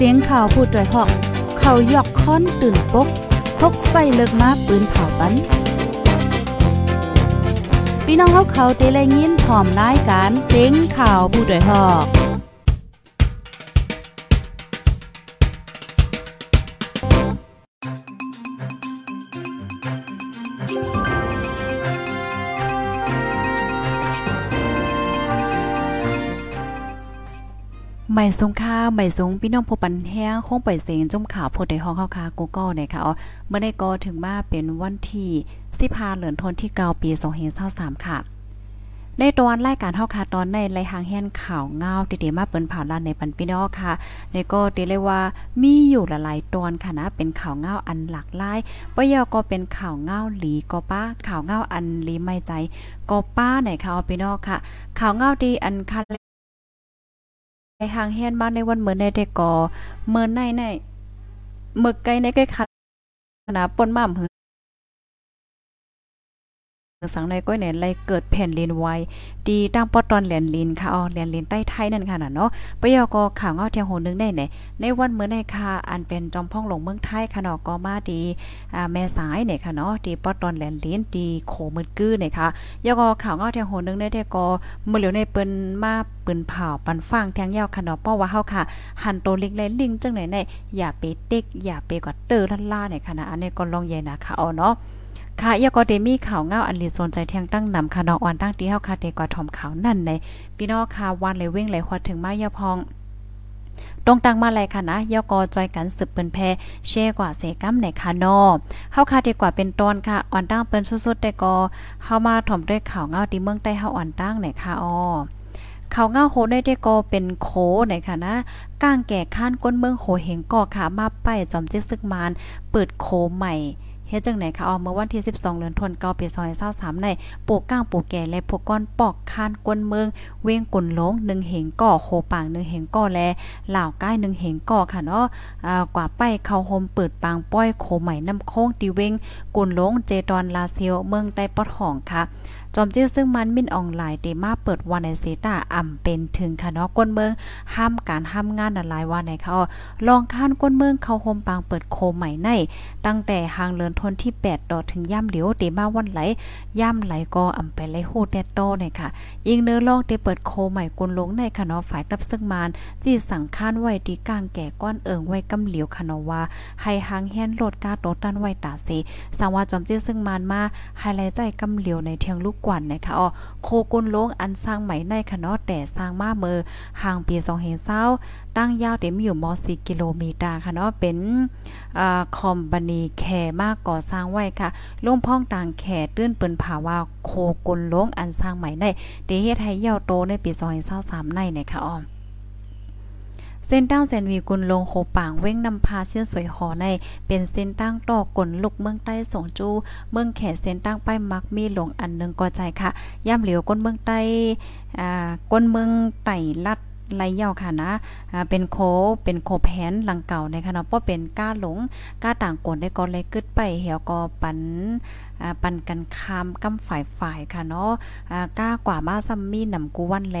เสียงข่าวพูดด้วยหอก เขายอกค้อนตื่นปกพกใส่เลิกมาปืนเผาปันพี่น้องเขาเขาเตะแลยินผอมรายการเสียงข่าวผู้ด้วยหอก ไม่สงค่าไม่สงพี่น้องผู้ปันแห้งคงไปเสียงจุ่มข่าวโพดในห้องข้าวคากูก็เนี่ยค่ะเมื่อได้ก็ถึงมาเป็นวันที่15เหลือนทนที่เกาปี2023ค่ะ ในตอนรายการเฮาค่ะตอนในไรหางแห่นข่าวเงาติๆมาเปิ้นผ่านลานในปันพี่น้องค่ะ ในก็ติเลยว่ามีอยู่หลายๆตอนค่ะนะเป็นข่าวเงาอันหลากหลายปยอก็เป็นข่าวเงาหลีก็ป้าข่าวเงาอันลีไม่ใจก็ป้าไหนค่ะพี่น้องค่ะ ข่าวเงาดีอันคัน ในหางแฮนมาในวันเหมือนในเด็กก่อเมือนในในเมึกไก่ในไก่คันนาปนม่ำหือ สังในก้อยเนี่ยไลเกิดแผ่นลินไว้ดีตั้งปอตอนเหรียญลินค่ะอ๋อเหรียญลินใต้ไทยนั่นค่ะน่ะเนาะปยกข่าวเงาเทียงโหนึงได้ไหนในวันเมื่อในค่ะอันเป็นจอมพ่องหลงเมืองไทยค่ะเนาะก็มาดีอ่าแม่สายเนี่ยค่ะเนาะดีปอตอนเหรียญลินดีโขมืดกื้อเนี่ยค่ะยกข่าวเงาเทียงโหนึงได้แต่ก็เมื่อเหลียวในเปิ้นมาปืนเผาปันฟังแทงยาวค่ะเนาะเพราะว่าเฮาค่ะ หันโตเล็กและลิงจังไหนในอย่าไปเต็กอย่าไปกอดเตอร์ลั่นล่าเนี่ยค่ะนะอันนี้ก็ลองใหญ่นะค่ะอ๋อเนาะ ค่ะยก็เดมีข่าวเงาอันลีสนใจแทงตั้งนำค่ะน้องอ่อนตั้งที่เฮาค่ะเตกว่าทอมข่าวนั่นในพี่น้องค่ะวันเลยเว้งเลยฮอดถึงมายาพองตรงตังมาเลยค่ะนะยกอจอยกันสืบเปิ้นแพแช่กว่าเสกัมในค่ะนอเฮาค่ะดีกว่าเป็นตอนค่ะอ่อนตั้งเปิ้นสุดๆแต่ก็เฮามาถ่อมด้วยข่าวเงาที่เมืองใต้เฮาอ่อนตั้งในค่ะออเขาเงาโหได้ได้ก็เป็นโคไหนค่ะนะก้างแก่ข้านก้นเมืองโหเหงก่อค่ะมาไปจอมเจิกซึกมานเปิดโคใหม่ เฮ็ดจังไหนคะอ๋อเมื่อวันที่ 12เดือนธันวาคมปี2023ในปลูกก้างปลูกแก่และพวกก้อนปอกคานกวนเมือง เวงกุนหลง1เหงก่อโคปาง1เหงก่อแลลาวก้าย1เหงก่อค่ะเนาะอ่ากว่าไปเข้าโฮมเปิดปางป้อยโคใหม่น้ำโค้งตีเวงกุนหลงเจดอนลาเซียวเมืองใต้ปอดห้องค่ะ จอมจี้ซึ่งมันมินออนไลน์เดมาเปิดวันในเซตาอ่ำเป็นถึงค่ะเนาะก้นเมืองห้ามการห้ามงานหลายวันในเขาลองข้านก้นเมืองเขาโฮมปางเปิดโคใหม่ใน ตั้งแต่หางเลินทนที่8ดอถึงย่ำเหลียวเดมาวันไหลย่ำไหลก็อ่ำไปไหลโหแตโตเนี่ยค่ะยิงเนื้อลองเดเปิดโคใหม่กุนลงในค่ะเนาะฝ่ายตับซึ่งมานที่สั่งค้านไว้ที่กลางแก่ก้อนเอิงไว้กำเหลียวค่ะเนาะว่าให้หางแฮนโลดกาโตตันไว้ตาเสสังว่าจอมจี้ซึ่งมานมาไฮไลท์ใจกำเหลียวในเทียงลูกกวนนะคะอ๋อโคกุนลงอันสร้างใหม่ในคณะแต่สร้างมาเมือห่างปีสองเห็นเศร้าตั้งยาวเต็มอยู่ม4กิโลเมตรค่ะเนาะเป็นอคอมบานีแคมากก่อสร้างไว้ค่ะลุงพ่องต่างแขตื้นเปินผาว่าโคกุนลงอันสร้างใหม่ในเดเฮ็ดให้ยาวโตในปีสองเฮนเซาสามในนะคะอ๋อ เส้นตั้งแซนวีกุลลงโหป่างเว้งนำพาเชื่อสวยหอใน เป็นเส้นตั้งตอกกลลุกเมืองใต้สงจูเมืองแขเส้นตั้งป้ายมักมีหลงอันหนึ่งก่อใจค่ะย่ำเหลียวก้นเมืองใต้อ่าก้นเมืองไต่ลัด ไรเย่าค่ะนะเป็นโคเป็นโคแผนหลังเก่าในคณะเพราะเป็นก้าหลงก้าต่างกลได้ก็เลยกึดไปเหี่ยวก็ปันปันกันคามกำฝ่ายฝ่ายค่ะเนาะกล้ากว่ามาซัมมี่นำกูวันแล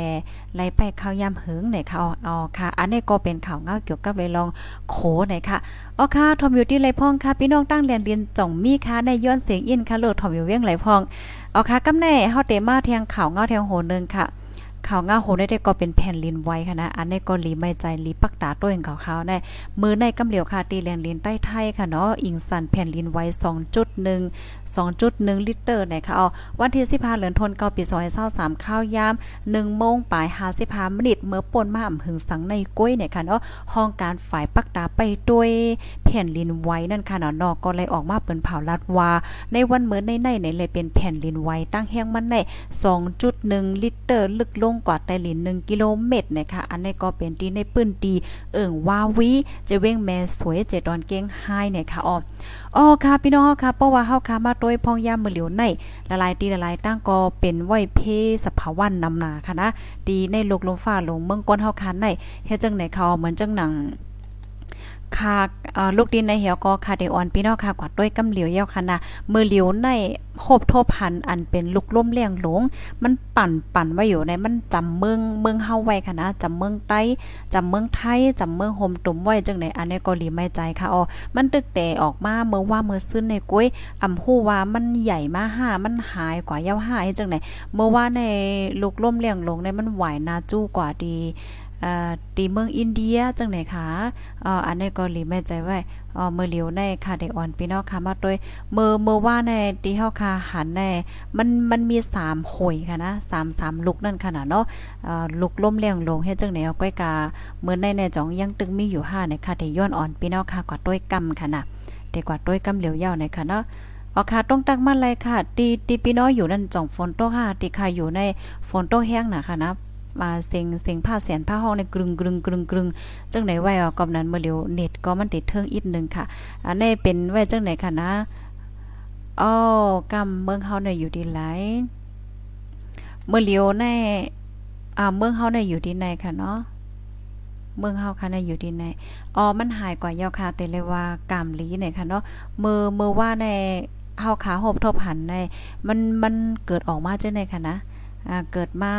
ไลไปข้าวยามหึงไหนค่ะอ๋อค่ะ อันนี้ก็เป็นข่าวเงาเกี่ยวกับเลยลองโขไหนค่ะอ๋อค่ะทอมอยู่ที่ไรพ่องค่ะพี่น้องตั้งเรียนเรียนจ่องมีค่ะในย้อนเสียงอินค่ะโลดทอมอยู่เวียงไรพ่องอ๋อค่ะกำแน่เฮาเตมาเทียงข่าวเงาเทียงโหนึงค่ะ ข่าวง่าโหได้ก็เป็นแผ่นลินไว้ค่ะนะ อันนี้ก็ลีไม่ใจลีปักตาตัวเองขาวๆได้มือในกำเหลียวค่ะตีแลนลินใต้ไทยค่ะเนาะอิงสันแผ่นลินไว้2.1 2.1 ลิตรนะคะเอาวันที่15เดือนธันวาคมปี2023ข้าวยาม1โมงปลาย55มินิเมื่อป่นมาอำหึงสังในก้วยเนี่ยค่ะเนาะห้องการฝ่ายปักตาไปด้วยแผ่นลินไว้นั่นค่ะเนาะนอกก็เลยออกมาเปิ้นเผาลัดว่าในวันเมื่อในในเลยเป็นแผ่นลินไว้ตั้งแห้งมันใน2.1 ลิตร ลึกลงกว่าไตหลิน1กิโลเมตรนะคะอันนี้ก็เป็นที่ในปื้นตีเอิ่งวาวีจะเว้งแม่สวยเจดอนเก้งไฮเนี่ยค่ะอ๋ออ๋อค่ะพี่น้องค่ะเพราะว่าเฮาค่ะมาโดยพองยามมือเหลียวในละลายตีละลายตั้งก็เป็นไหวเพสภาวันนำนาค่ะนะตีในโลกลมฟ้าลงเมืองก้นเฮาคันในเฮ็ดจังไหนเขาเหมือนจังหนัง ค่ะลูกดินในเหี่ยวก็ค่ะเดออนพี่น้องค่ะกว่าด้วยกำเหลียวเยาค่ะนะมือเหลียวในโคบโทพันอันเป็นลูกล่มเลี้ยงหลง มันปั่นปั่นไว้อยู่ในมันจำเมืองเมืองเฮาไว้ค่ะนะจำเมืองใต้จำเมืองไทยจำเมืองโฮมตุ่มไว้จังไหนอันนี้ก็หลีไม่ใจค่ะอ๋อมันตึกแต่ออกมาเมื่อว่าเมื่อซึ้นในกุ้ยอำฮู้ว่ามันใหญ่มาห้ามันหายกว่าเย้าห้าจังไหนเมื่อว่าในลูกล่มเลี้ยงหลงในมันไหวนาจู้กว่าดี ตีเมืองอินเดียจังไหนคะอ่ออันนี้ก็หลีแม่ใจไว้อ๋อมือเหลียวในค่ะเด็กอ่อนพี่น้องค่ะมาด้วยมือมือว่าในที่เฮาค่ะหันในมันมันมี3หอยค่ะนะ3 3ลูกนั่นขนาดเนาะอ่อลูกล้มเลี้ยงลงเฮ็ดจังไหนเอาก้อยกาเมื่อในในจ่องยังตึงมีอยู่5ในค่ะที่ย้อนอ่อนพี่น้องค่ะกว่าด้วยกำค่ะนะเด็กกว่าด้วยกำเหลียวยาวในค่ะเนาะอ๋อค่ะต้องตักมาเลยค่ะตีตีพี่น้องอยู่นั่นจ่องฝนตกค่ะตีค่ะอยู่ในฝนตกแห้งน่ะค่ะนะ มาเสียงเสียงผ้าแสนผ้าห้องในกรึงกรึงกรึงกรึงจังไหนไว้ก็นั้นเมื่อเร็วเน็ตก็มันติดเทิงอีกนึงค่ะอันนี้เป็นไว้จังไหนค่ะนะอ๋อกำเมืองเฮาเนี่ยอยู่ดีหลเมื่อเลียวในอ่าเมืองเฮาเนี่ยอยู่ดีไหนค่ะเนาะเมืองเฮาค่ะในอยู่ดีไหนอ๋อมันหายกว่ายาค่ะแต่เลยว่ากามลีเนี่ยค่ะเนาะมือมือว่าในเฮาขาหบทบหันในมันมันเกิดออกมาจังไหนค่ะนะ เกิดมา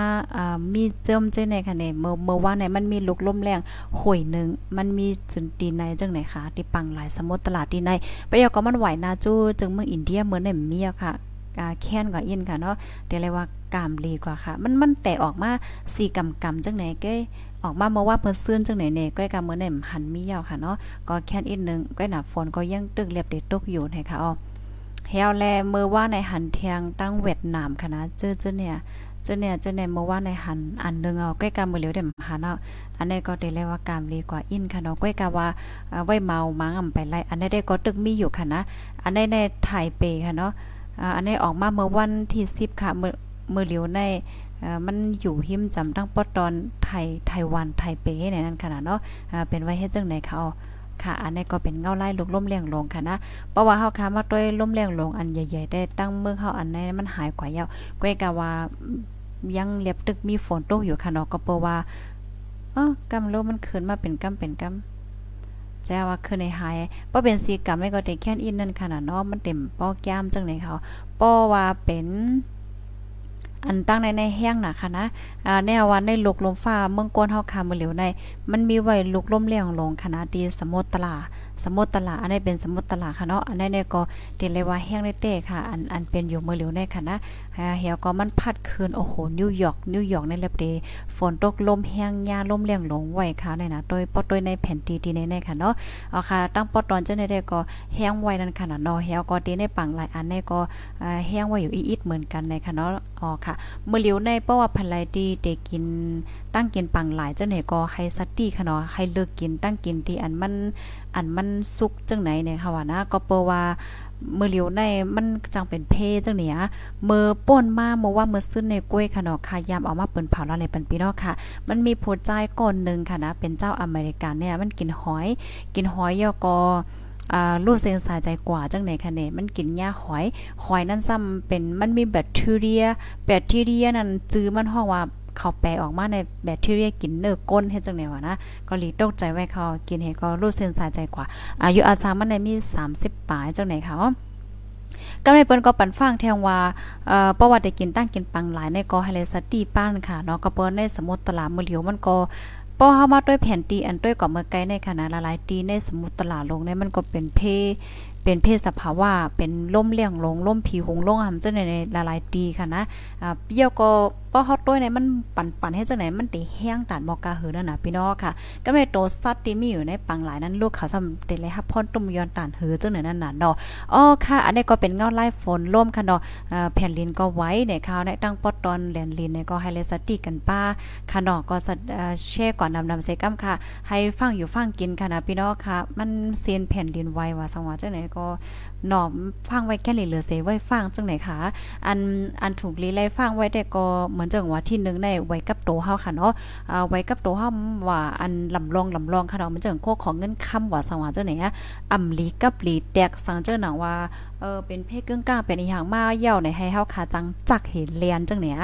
มีเจิมเจ้ในคะเนี่ยเมื่อเมื่อว่าไหนมันมีลุกล้มแรงห่วยหนึ่งมันมีสุนตีในจังไหนคะที่ปังหลายสมุทรตลาดที่ในไปยาก็มันไหวนาจู้จึงเมืองอินเดียเหมือนในเมียค่ะแค้นกว่าอินค่ะเนาะเดี๋ยวเลยว่ากามลีกว่าค่ะ มันมันแต่ออกมาสี่กำกำจังไหนเก้ออกมาเมื่อว่าเพิ่นซื่นจังไหนเน่ก้อยกำเมื่อไหนหันมียาวค่ะเนาะก็แค่นอีกนึงก้อยหนาฝนก็ยังตึกเรียบเด็ดตกอยู่นะคะอ๋อเฮวแลเมื่อว่าในหันเทียงตั้งเวียดนามค่ะนะเจอเจอเนี่ย จเนี่ยเจเนี่ยเมื่อว่าในหันอันนึงเอาใกล้กามือเหลียวเดมหาเนาะอันนี้ก็ได้เลยว่ากามลีกว่าอินค่ะเนาะใกล้กาว่าไว้เมามังอำไปไล่อันนี้ได้ก็ตึกมีอยู่ค่ะนะอันนี้ในไทเปค่ะเนาะอันนี้ออกมาเมื่อวันที่10ค่ะมือมือเหลียวในมันอยู่หิมจำตั้งปอตอนไทยไต้หวันไทเปในนั้นขนาดเนาะเป็นไว้เฮ็ดจังไหนเขา ค่ะ อันนี้ก็เป็นเงาไล่ลูกล่มเลี้ยงลงค่ะนะ เพราะว่าเฮาค่ะมาด้วยล่มเลี้ยงลงอันใหญ่ๆได้ตั้งเมื่อเฮาอันนี้มันหายกว่ายาวก้อยกะว่ายังเลียบตึกมีฝนตกอยู่ค่ะเนาะก็เปว่าเออกำโลมันขึ้นมาเป็นกำเป็นกำแจ้ว่าคือในหายบ่เป็นสีกำไม่ก็ได้แค่นอินนั่นค่ะเนาะมันเต็มป้อแก้มจังไหนเขาป้อว่าเป็น อันตั้งในในแห้งน่ะค่ะนะอ่าแนววันในลูกลมฟ้าเมืองก้นเฮาคามือเหลียวใน มันมีไว้ลูกลมเลี้ยงลงคณะดีสมุทรตลา สมุทรตลา อันนี้เป็นสมุทรตลาค่ะเนาะ อันนี้เนี่ยก็เต็เลยว่าแห้งได้เต้ค่ะ อันอันเป็นอยู่มือเหลียวในค่ะนะ เหี่ยวก็มันพัดคืนโอ้โหนิวยอร์กนิวยอร์กในเล็บเดฝนตกลมแห้งยาลมเลี้ยงลงไหวค่ะในนะโดยปอดโดยในแผ่นตีดีในในค่ะเนาะเอาค่ะตั้งปอดตอนเจังได๋ได้ก็แห้งไวนั่นค่ะเนาะเหี่ยวก็ดีในปังหลายอันนี้ก็แห้งไวอยู่อีดเหมือนกันในค่ะเนาะอ๋อค่ะเมื้อเหลียวในเพราะว่าพันไลดีเดกินตั้งกินปังหลายเจังไหนก็ให้สัตตี้ค่ะเนาะให้เลิกกินตั้งกินที่อันมันอันมันสุกจังไหนเนี่ยค่ะว่านะก็เปว่า มือเหลียวในมันจังเป็นเพจังเนี่ยมือป่นมาเมื่อว่ามือซึ้นในกล้วยค่ะเนาะค่ะยามเอามาเปิ้นเผาแล้วในปันปีนาะค่ะ มันมีผู้ใจก่อนนึงค่ะนะเป็นเจ้าอเมริกันเนี่ยมันกินหอย กินหอยยอกออ่ารู้เสียงสายใจกว่าจังไหนคะเนี่ยมันกินหญ้าหอย หอยนั่นซ้ำเป็นมันมีแบคทีเรีย แบคทีเรียนั่นจื้อมันห้องว่า เขาแปลออกมาในแบคทีเรียกินเนื้อก้นเฮ็ดจังได๋วะนะก็หลีตกใจไว้เขากินเฮ็ดก็รู้เส้นสายใจกว่า อายุอาสามันได้มี 30ปลายจังไหนคะก็ในเปิ้นก็ปันฟังแทงว่าเอ่อประวัติได้กินตั้งกินปังหลายในก็ให้เลสตี้ป้านค่ะเนาะก็เปิ้นในสมุทรตลาดมื้อเหลียวมันก็พอเฮามาด้วยแผ่นตีอันด้วยก็เมื่อไกลในขณะละลายตีในสมุทรตลาดลงในมันก็เป็นเพเป็นเพศสภาวะเป็นล่มเลี้ยงลงล่มผีหงลงหำจังในละลายตีค่ะนะอ่าเปี้ยวก็ป้อฮอตด้วยในมันปั่นปั่นให้จังไหนมันติแห้งตานมอกาหือนั่นน่ะพี่น้องค่ะ ก็เลยโตซัดที่มีอยู่ในปังหลายนั้นลูกเขาซ้ำเตเลยครับพ่นตุ่มย้อนตานหือจังไหนนั่นน่ะเนาะอ๋อค่ะ อันนี้ก็เป็นเงาไล่ฝนร่มค่ะเนาะอ่าแผ่นลินก็ไว้ในข่าวในตั้งปอดตอนแลนลินในก็ให้เลสติกันป้าค่ะเนาะก็แช่ก่อนนำนำเซกัมค่ะ ให้ฟังอยู่ฟังกินค่ะนะพี่น้องค่ะ มันเซียนแผ่นดินไว้ว่าสังวาจังไหนก็ หนอมฟังไว้แค่เหลือเสไว้ฟังจังไหนคะอันอันถูกลีไล่ฟังไว้แต่ก็เหมือนจังว่าที่นึงในไว้กับโตเฮาค่ะเนาะอ่าไว้กับโตเฮาว่าอันลำลองลำลองค่ะเนาะมันจังโคของเงินคำว่าสังว่าจังไหนอะอำลีกับลีแตกสังเจ้าหนังว่า เออเป็นเพศกึ่งกลางเป็นอีหยังมาเย่าในให้เฮาขาจังจักเห็นเรียนจังเนี่ย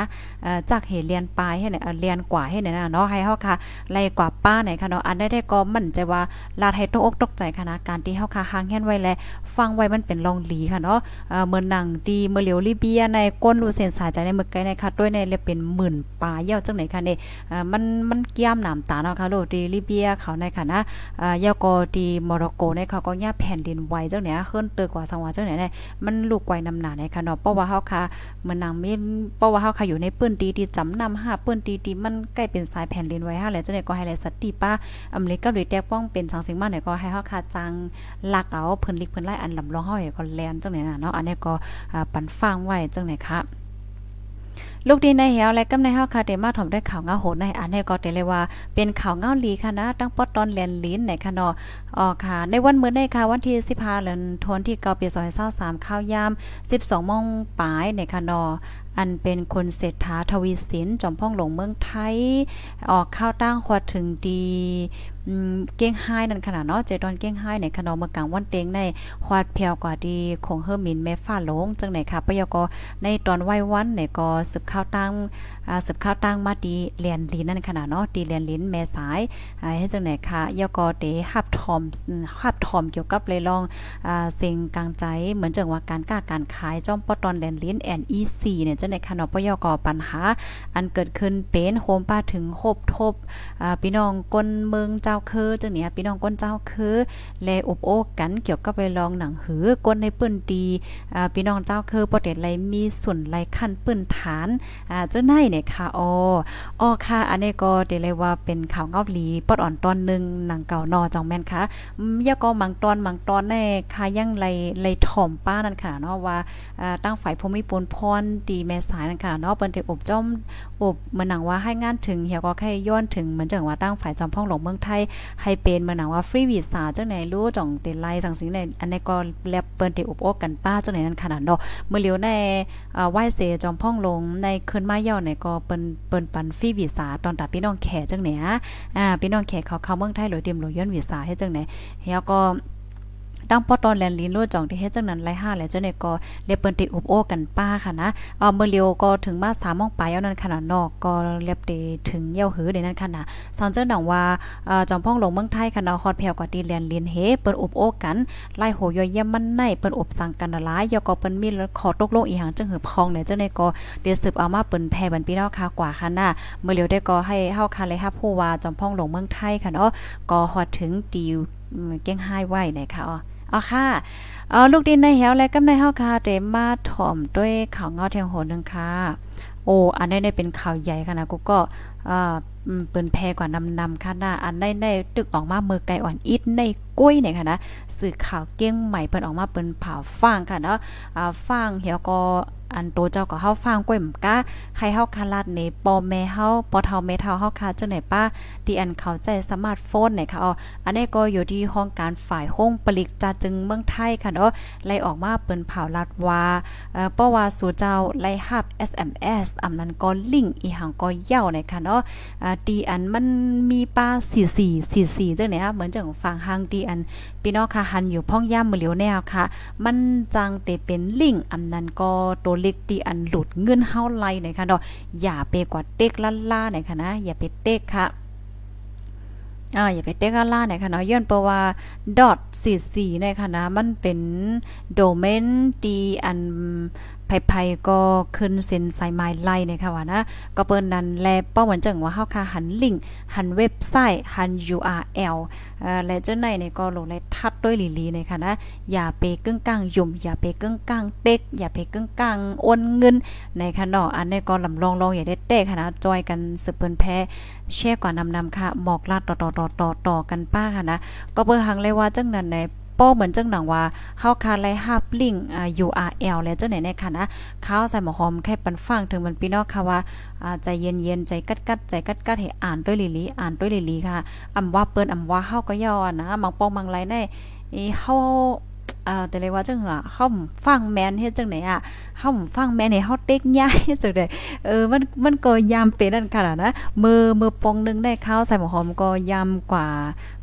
เอ่อจักเห็นเรียนปลายให้เนี่ยเรียนกว่าให้เนี่ยนะเนาะให้เฮาค่ะไล่กว่าป้าไหนค่ะเนาะอันได้ได้ก็มั่นใจว่าลาดให้ตกอกตกใจค่ะการที่เฮาค่ะหางแห่นไว้แลฟังไว้มันเป็นลองหลีค่ะเนาะเอ่อเมือหนังดีเมื่อเหลียวลิเบียในก้นรูเส้นสายใจในเมือไกลในค่ะด้วยในเลยเป็นหมื่นปลาเย่าจังไหนค่ะเนี่ยเอ่อมันมันเกี่ยมหนามตาเนาะค่ะโลดีลิเบียเขาในค่ะนะเอ่อยาก็ดีโมร็อกโกในเขาก็ย่าแผ่นดินไหวจังเนี่ยขึ้นเตอกว่าสังวาจังไหนเนี่ยมันลูกไวน้ำหนาในค่ะเนาะเพราะว่าเฮาค่ะเมืองนางมีเพราะว่าเฮาค่ะอยู่ในปื้นตีที่จำนำหาปื้นตีที่มันใกล้เป็นสายแผ่นดินไหวฮะแล้วจังไหนก็ให้แลสติป้าอเมริกาหรือแตกป้องเป็นสังสิ่งมาไหนก็ให้เฮาค่ะจังลักเอาเพิ่นลิกเพิ่นไล่อันลำลองเฮาก็แลนจังไหนน่ะเนาะอันนี้ก็ปันฟังไว้จังไหนคะ ลูกดีในเหวและกำในเฮาค่ะเดมาถมได้ข่าวเงาโหดในอันนี้ก็เตเลยว่าเป็นข่าวเงาลีค่ะนะตั้งปอตอนแลนลิ้นในค่ะเนาะอ๋อค่ะ ในวันมื้อในค่ะวันที่15เดือนธันวาคมที่9ปี2023ข้าวยาม12โมงปลายในค่ะเนาะอันเป็นคนเศรษฐาทวีสินจอมพ่องหลงเมืองไทย ออกข้าวตั้งควถึงดี เก้งไห้นั่นขนาดเนาะเจดอนเก้งไห้ในขนมเมื่อกลางวันเตงในควาดเพียวกว่าดีคงเฮอร์มินแม่ฟ้าหลงจังไหนค่ะปยกในตอนไหว้วันในก็สืบข้าวตั้ง สืบข้าวตั้งมาดีเรียนลินนั่นขนาดเนาะดีเรียนลินแม่สายให้จังไหนค่ะยกเตฮับทอมฮับทอมเกี่ยวกับเลยลองอ่าสิ่งกลางใจเหมือนจังว่าการกล้าการขายจ้อมปอตอนแลนลินแอนอีซีเนี่ยจังไหนค่ะเนาะปยกปัญหา อันเกิดขึ้นเป็นโฮมป้าถึงโคบทบพี่น้องก้นเมืองเจ้าคือจังเนี่ยพี่น้องก้นเจ้าคือแลอบโอ้กันเกี่ยวกับไปลองหนังหือก้นในปื้นดีพี่น้องเจ้าคือประเด็นไรมีส่วนไรขั้นปื้นฐานอ่าเจ้าไหนเนค่ะอ๋ออ๋อค่ะ อันนี้ก็เดเลยว่าเป็นข่าวเงาหลีปอดอ่อนตอนนึงหนังเก่านอจองแม่นค่ะยาก็มังตอนมังตอนแน่ค่ะยังไรไรถ่อมป้านั่นค่ะเนาะว่าตั้งฝ่ายภูมิปนพรตีแม่สายนั่นค่ะเนาะเปิ้นได้อบจ้อมอบเหมือนหนังว่าให้งานถึงเฮียก็แค่ย้อนถึงเหมือนจังว่าตั้งฝ่ายจอมพ่องหลงเมืองไทยให้เป็นเหมือนหนังว่าฟรีวีซ่าจังไหนรู้จ่องเตไลสังสิงในอันนี้ก็แลบเปิ้นได้อบโอกกันป้าจังไหนนั่นขนาดเนาะเมื่อเลียวในไหว้เสจอมพ่องหลงในคืนมาเย่าในก็เปิ้นเปิ้นปันฟรีวีซ่าตอนตาพี่น้องแขจังไหนอ่าพี่น้องแขเขาเข้าเมืองไทยหรือเตรียมหรือย้อนวีซ่าให้จังไหนเฮียก็ ดังปอตอนแลนลินโลจ่องที่เฮ็ดจังนั้นไล่5แล้วเจ้าเนี่ยก็เรียบเปิ้นติอุบโอกันป้าค่ะนะเอ่อเมื่อเลียวก็ถึงมา3โมงปลายเอานั้นขนาดนอกก็เรียบเตถึงเยี่ยวหือในนั้นค่ะนะสอนเจ้าหนังว่าเออจอมพ่องลงเมืองไทยค่ะนะฮอดแผ่วกว่าตีแลนลินเฮเปิ้นอุบโอกันไล่โหยอยเยี่ยมมันในเปิ้นอบสั่งกันหลายยอก็เปิ้นมีขอตกลงอีหังจังหือพองเนี่ยเจ้าเนี่ยก็เดี๋ยวสืบเอามาเปิ้นแผ่บันพี่น้องค่ะกว่าค่ะนะเมื่อเลียวได้ก็ให้เฮาค่ะเลยรับผู้ว่าจอมพ่องลงเมืองไทยค่ะเนาะก็ฮอดถึงติวเก้งไห้ไว้นะคะอ๋อ อ๋อค่ะเออลูกดินในแหวและกำในเฮาค่ะเตมาถ่อมด้วยข่าวเงาเทียงโหนึงค่ะ โอ้อันนี้ได้เป็นข่าวใหญ่ค่ะนะกูก็เอ่อเปิ้นแพกว่านำนำค่ะนะอันได้ได้ตึกออกมาเมือไก่อ่อนอิดในกุ้ยเนี่ยค่ะนะสื่อข่าวเก้งใหม่เปิ้นออกมาเปิ้นผ่าฟังค่ะเนาะอ่าฟังเหี่ยวก็ อันโตเจ้าก็เฮาฟังก้อยมกะให้เฮาคาลาดในปอแม่เฮาปอเฒ่าแม่เฒ่าเฮาคาจังไหนป้าที่อันเข้าใจสมาร์ทโฟนเนี่ยค่ะอ๋ออันนี้ก็อยู่ที่ห้องการฝ่ายห้องผลิตจาจึงเมืองไทยค่ะเนาะไล่ออกมาเปิ้นเผาลัดว่าเอ่อเพราว่าสู่เจ้าไล่ฮับ SMS อำนั้นก็ลิงก์อีหังก็ยาวเนี่ยค่ะเนาะอ่าตีอันมันมีป้า44 44จังไหนคะเหมือนจังฟังหางตีอันพี่น้องค่ะหันอยู่พ่องย่ามมือเหลียวแนวค่ะ มันจังเตเป็นลิงก์อำนั้นก็ตัวเล็กตีอันหลุดเงินเฮาไล่ไหนค่ะเนาะอย่าไปกว่าเต็กล่าล่าหนค่ะนะอย่าไปเต็กค่ะอ่าอย่าไปเต็กล่าไหนค่ะเนาะย้อนเพราะว่า .44 ในค่ะนะมันเป็นโดเมนตีอัน ไผๆก็ขึ้นเซ็นสายไม้ไล่นะคะว่านะก็เปิ้นนั้นแลเป้าหมือนจังว่าเฮาค่ะหันลิงก์หันเว็บไซต์หัน URL เอ่อและเจ้าในนี่ก็ลงในทัดด้วยลีๆนะคะนะอย่าไปกึ่งกลางยุ่มอย่าไปกึ่งกลางเต็กอย่าไปกึ่งกลางโอนเงินในคะเนาะอันนี้ก็ลำลองๆองอย่าได้เต็กค่ะนะจอยกันสืบเปิ้นแพ้แชร์ก่อนนำๆค่ะหมอกลาดต่อๆๆๆกันป้าค่ะนะก็เบิ่งหังเลยว่าจังนั้นใน ป้อเหมือนจังหนังว่าเฮาคาไลฮับลิงอ่า URL แล้วจังไหนในค่ะนะข้าวใส่หมอหอมแค่ปันฟังถึงมันพี่น้องค่ะว่าอ่าใจเย็นๆใจกัดๆใจกัดๆให้อ่านด้วยลิลีอ่านด้วยลิลีค่ะอำว่าเปิ้นอำว่าเฮาก็ย่อนะมังป้องมังไรได้เฮา อ่าแต่เลยว่าจังหัวเฮาฟังแม่นเฮ็ดจังไหนอะเฮาฟังแม่นให้เฮาเต็กย้ายจังได๋เออมันมันก็ยามเป็นนั่นค่ะนะมือมือปองนึงได้ข้าวใส่หมูหอมก็ยามกว่า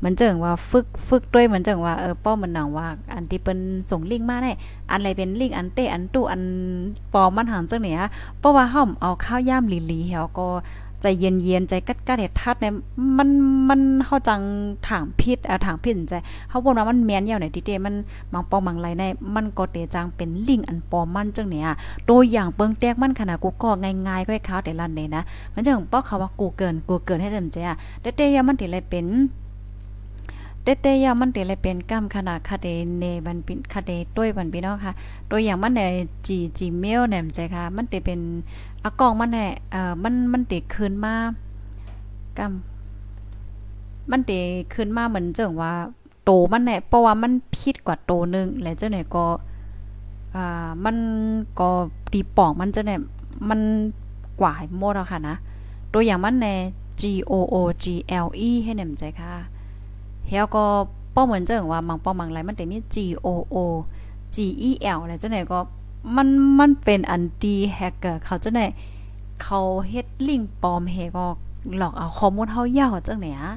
มันจังว่าฝึกฝึกด้วยมันจังว่าเออป้อมันหนังว่า อันที่เปิ้นส่งลิงก์มาได้อันไรเป็นลิงก์อันเต้อันตู้อันปอมมันหันจังไหนอะเพราะว่าเฮาเอาข้าวยามลีๆเฮาก็ ใจเย็นๆใจกัดกัดเห็ดทัดเนี่ยมันมันเฮาจังถางพิษอะถางพิษใจเฮาบ่ว่ามันแม่นยาวไหนติเตมันบางปองบางไรในมันก็เตจังเป็นลิงอันปอมมันจังเนี่ยตัวอย่างเปิงแตกมันขนาดกูก็ง่ายๆก็ให้เขาแต่ลันเลยนะมันจังป้อเขาว่ากูเกินกูเกินให้เต็มใจอะแต่เตยามันติเลยเป็น เตเตยามันเตเลยเป็นกรรมขนาดคาเดเนบันปินคาเดต้วยบันพี่น้องค่ะตัวอย่างมันในจีจีเมลแหนมใจค่ะ มันเตเป็นอากองมันแหละเอ่อมันมันเตคืนมากำมันเตคืนมาเหมือนเจังว่าโตมันแหละเพราะว่ามันผิดกว่าโตนึงแล้วเจ้าไหนก็อ่ามันก็ตีปอกมันเจ้าไหนมันกว่าหมดแล้วค่ะนะตัวอย่างมันใน G O O G L E ให้แหนมใจค่ะ เฮาก็ป้อเหมือนเจังว่ามังป้อมังไรมันแต่มี G O O G E L อะไรเจังไหนก็มันมันเป็นอันดีแฮกเกอร์เขาเจะไหนเขาเฮ็ดลิงปลอมเฮก็หลอกเอาข้อมูลเฮายาวจังไหนอะ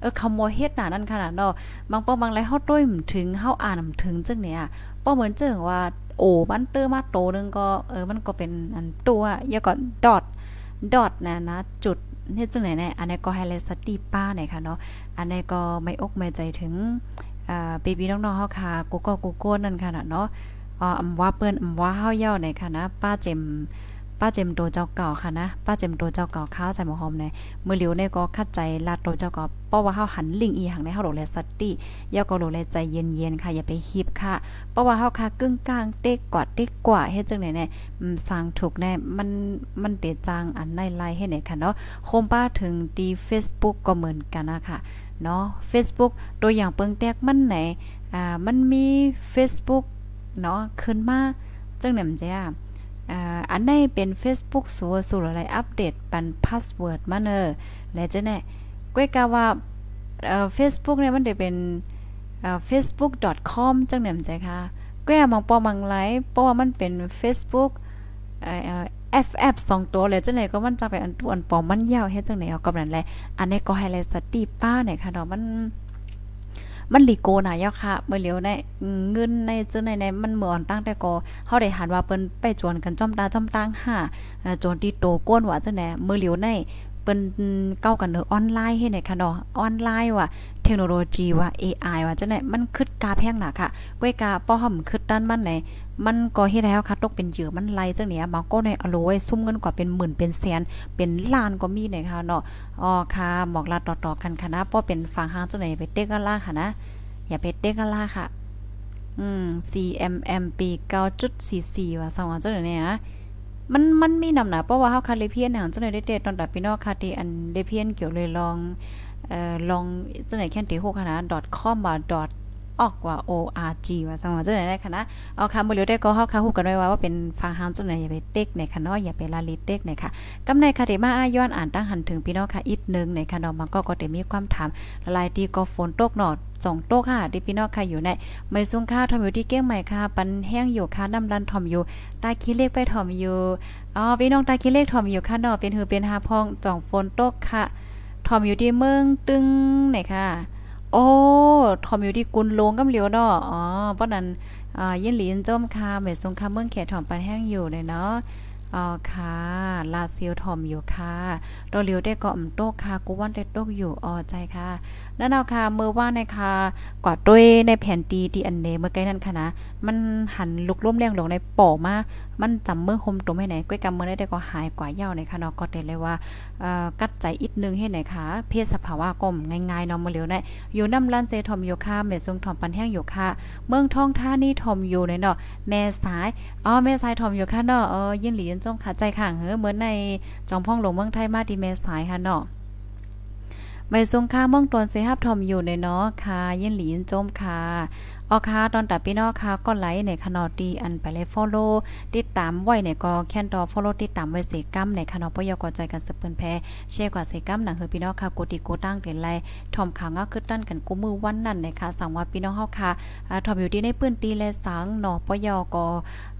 เออคำว่าเฮ็ดหนานั่นขนาดเนาะบางป้อบางไรเฮาต้วยถึงเฮาอ่านถึงจังเนี่ยป้อเหมือนเจิงว่าโอ้มันเตอร์มาโตนึงก็เออมันก็เป็นอันตัวอย่าก่อนดอทดอทนะนะจุด เฮ็ดจังไหนแน่อันนี้ก็ให้เลสตีป้าหน่อยค่ะเนาะอันนี้ก็ไม่อกไม่ใจถึงอ่าเบบี้น้องๆเฮาค่ะกูก็กูโก้นั่นค่ะเนาะอ๋ออำว่าเปิ้นอำว่าเฮาเย่าเนี่ยค่ะนะป้าเจม ป้าเจมโตเจ้าเก่าค่ะนะ ป้าเจมโตเจ้าเก่าข้าวใส่หมอหอมในมือเหลียวในก็คัดใจลาดโตเจ้าเก่าเพราะว่าเฮาหันลิงอีหังในเฮาโหลแลสติย่อก็โหลแลใจเย็นๆค่ะอย่าไปคิบค่ะเพราะว่าเฮาค่ะกึ่งกลางเต็กกว่าเต็กกว่าเฮ็ดจังไหนแน่สร้างถูกแน่มันมันเตจางอันในไล่ให้ไหนค่ะเนาะโคมป้าถึงดี Facebook ก็เหมือนกันนะคะเนาะ Facebook ตัวอย่างเปิงแตกมันไหนอ่ามันมี Facebook เนาะขึ้นมาจังไหนมันจะอ่า อันไหนเป็น Facebook สัวสู่อะไรอัปเดตปันพาสเวิร์ดมาเนอและจะแน่ก้อยกาว่าเอ่อ Facebook เนี่ยมันได้เป็นเอ่อ facebook.com จังไหนมันใจค่ะก้อยมองปอมังไลเพราะว่ามันเป็น Facebook เอ่อ FF 2ตัวเลยจังไหนก็มันจะเป็นอันตัวอันปอมมันยาวเฮ็ดจังไหนเอากำนั้นแลอันนี้ก็ไฮไลท์สตีป้าเนี่ยค่ะเนาะมัน มันลีโกน่ะยาค่ะเมื่อเหลียวในเงินในเจ้าในในมันเหมือนตั้งแต่ก็เฮาได้หันว่าเปิ้นไปจวนกันจ้อมตาจ้อมตางห้าจนที่โตก้นว่าจังได๋เมื่อเหลียวในเปิ้นเก้ากันเนอออนไลน์ให้ไหนค่ะเนาะออนไลน์ว่ะเทคโนโลยีว่า AI ว่าจังได๋มันคึดกาแพงหนักค่ะก้วยกาป้อห่อมคึดด้านมันไหน มันก็เฮ็ดแล้วค่ะตกเป็นเหยื่อมันไล่จังเนี้ยบางก็ในอโลยซุ่มเงินกว่าเป็นหมื่นเป็นแสนเป็นล้านก็มีเนี่ยค่ะเนาะอ๋อค่ะบอกลาต่อๆกันค่ะนะป้อเป็นฟังหางจังไหนไปเต็กกันล่ะค่ะนะ อย่าไปเต็กกันล่ะค่ะ อืม CMMP 9.44ว่าสองอันจังเนี่ยมันมันมีนำหนาเพราะว่าเฮาคาเลเพียนเนี่ยจังได๋ได้เตตอนดับพี่น้องค่ะที่อันได้เพียนเกี่ยวเลยลองเอ่อลองจังได๋แค่นติ6ค่ะ .com ว่า ออกกว่า org ว่าสังว่าจังได๋ได้ค่ะนะเอาค่ะบ่เหลียวได้ก็เฮาค่ะฮู้กันไว้ว่าเป็นฟังหางจังได๋อย่าไปเต็กในค่ะเนาะอย่าไปลาลิเต็กในค่ะกำในค่ะที่มาอาย้อนอ่านตั้งหันถึงพี่น้องค่ะอีกนึงในค่ะเนาะมันก็ก็ได้มีความถามหลายที่ก็ฝนตกเนาะจองโต๊ะค่ะดิพี่น้องค่ะอยู่ในไม่สูงค่าทอมอยู่ที่เก้งใหม่ค่ะ ปันแห้งอยู่ค่ะน้ำรันทอมอยู่ตาขี้เล็กไปทอมอยู่อ๋อพี่น้องตาขี้เล็กทอมอยู่ค่ะเนาะเป็นหือเป็นหาพองจ่องฝนตกค่ะทอมอยู่ที่เมืองตึงไหนค่ะ โอ้ทอมอยู่ที่กุนโลงกำเหลียวเนาะอ๋อเพราะนั้นอ่ายินหลีนจ้มค่ะไม่สูงคาเมืองแขถอมปันแห้งอยู่เลยเนาะอ๋อค่ะ ลาซิลทอมอยู่ค่ะโดเลียวได้กาะมโตกค่ะกูวันได้ตกอยู่อ๋อใจค่ะนั่นเอาค่ะเมื่อว่าในค่ะกว่าด้วยในแผ่นตีที่อันเนเมื่อไกลนั่นค่ะนะ มันหันลุกล้มแรงลงในป่อมา มันจำเมื่อคมตรงให้ไหนก้อยกำเมื่อได้ก็หายกว่าเย้าในค่ะเนาะก็เต็เลยว่า กัดใจอีกนึงให้ไหนคะเพศสภาวะกลมง่ายๆเนาะมื้อเหลียวได้อยู่น้ำลันเซทอมโยค่ะเมทรงทอมปันแห้งอยู่ค่ะเมืองท่องท่านี่ทอมอยู่ในเนาะแม่สายอ๋อแม่สายทอมอยู่ค่ะเนาะเออยินหลีนจงขาใจข้างเฮ้อเหมือนในจอมพ่องหลวงเมืองไทยมาดีแม่สายค่ะเนาะไม่ทรงค่าเมืองตนเสฮับทอมอยู่ในเนาะค่ะยินหลียินจมค่ะ ออค่ะตอนตัดพี่น้องค่ะก็ไลค์ในคณอดีอันไปเลยฟอลโล่ติดตามไว้ในก็แค่นดอฟอลโล่ติดตามไว้เสกัมในคณอปยกใจกันสืบเปิ้นแพแชร์กว่าเสกัมหนังเฮอพี่น้องค่ะกดติกตั้งเต็นไลทอมข่าวงาขึ้นตั้นกันกูมือวันนั้นนะคะสั่งว่าพี่น้องเฮาค่ะทอมอยู่ที่ในปื้นตีและสังนอปยกเอ่อ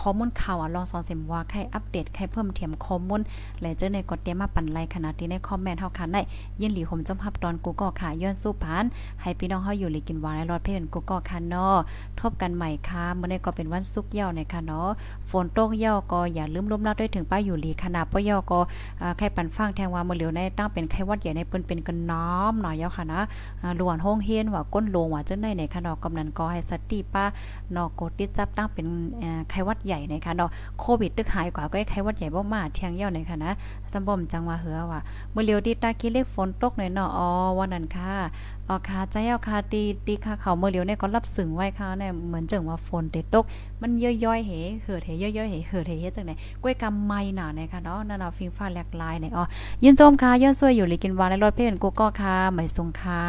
ข้อมูลข่าวอะลองสอนเสมว่าใครอัปเดตใครเพิ่มเติมข้อมูลและเจอในกดเตรียมมาปั่นไลขนาดที่ในคอมเมนต์เฮาค่ะได้ยินหลีผมจมรับตอนกูก็ค่ะย้อนสู้ผ่าน ให้พี่น้องเฮาอยู่หลีกินหวานในรอดเพื่อนกูก็ค่ะเนาะทบกันใหม่ค่ะมื้อนี้ก็เป็นวันศุกร์เย้าในค่ะเนาะฝนตกเย้าก็อย่าลืมล้มลาด้วยถึงป้าอยู่หลีขนาดป้าเย้าก็ใครปั่นฟังแทงว่ามื้อเหลียวในตั้งเป็นไข้วัดใหญ่ในเปิ้นเป็นกันน้อมหน่อยเย้าค่ะนะหลวนห้องเฮียนว่าก้นลงว่าเจังได๋ในค่ะเนาะกำนันก็ให้สติป้านอกกดติดจับตั้งเป็นไข้วัดใหญ่นะคะเนาะโควิดตึกหายกว่าก็ไข้วัดใหญ่บ่มาเที่ยงเย้าในค่ะนะสมบ่มจังว่าเหือว่ามื้อเลียวดิตาคิเล็กฝนตกหน่อยเนาะอ๋อวันนั้นค่ะอ๋อค่ะใจเอาค่ะตีตีค่ะเขาเมื้อเลียวเนี่ยก็รับสึงไว้ค่ะเนี่ยเหมือนจังว่าฝนตตก มันย่อยๆเหเหือดเหย่อยๆเหเหือดเหเฮ็ดจังได๋ก้วยกำไม้หนานะคะเนาะนั่นเนาฟิงฟ้าแหลกลายเนี่ยอ๋อยินโจมค่ะย้อนซวยอยู่ลิกินวานในรถเพื่อนกูก็ค่ะไม่ทรงค่ะ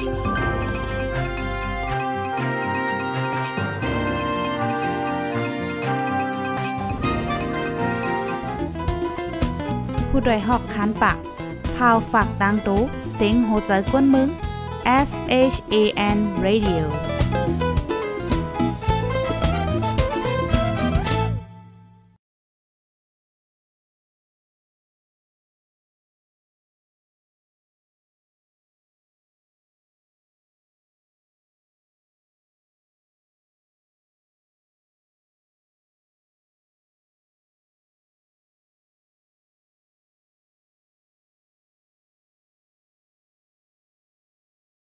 ผู้ดยหอกคันปากพาวฝากดังตู้เซ็งโหใจกวนมึง S H A N Radio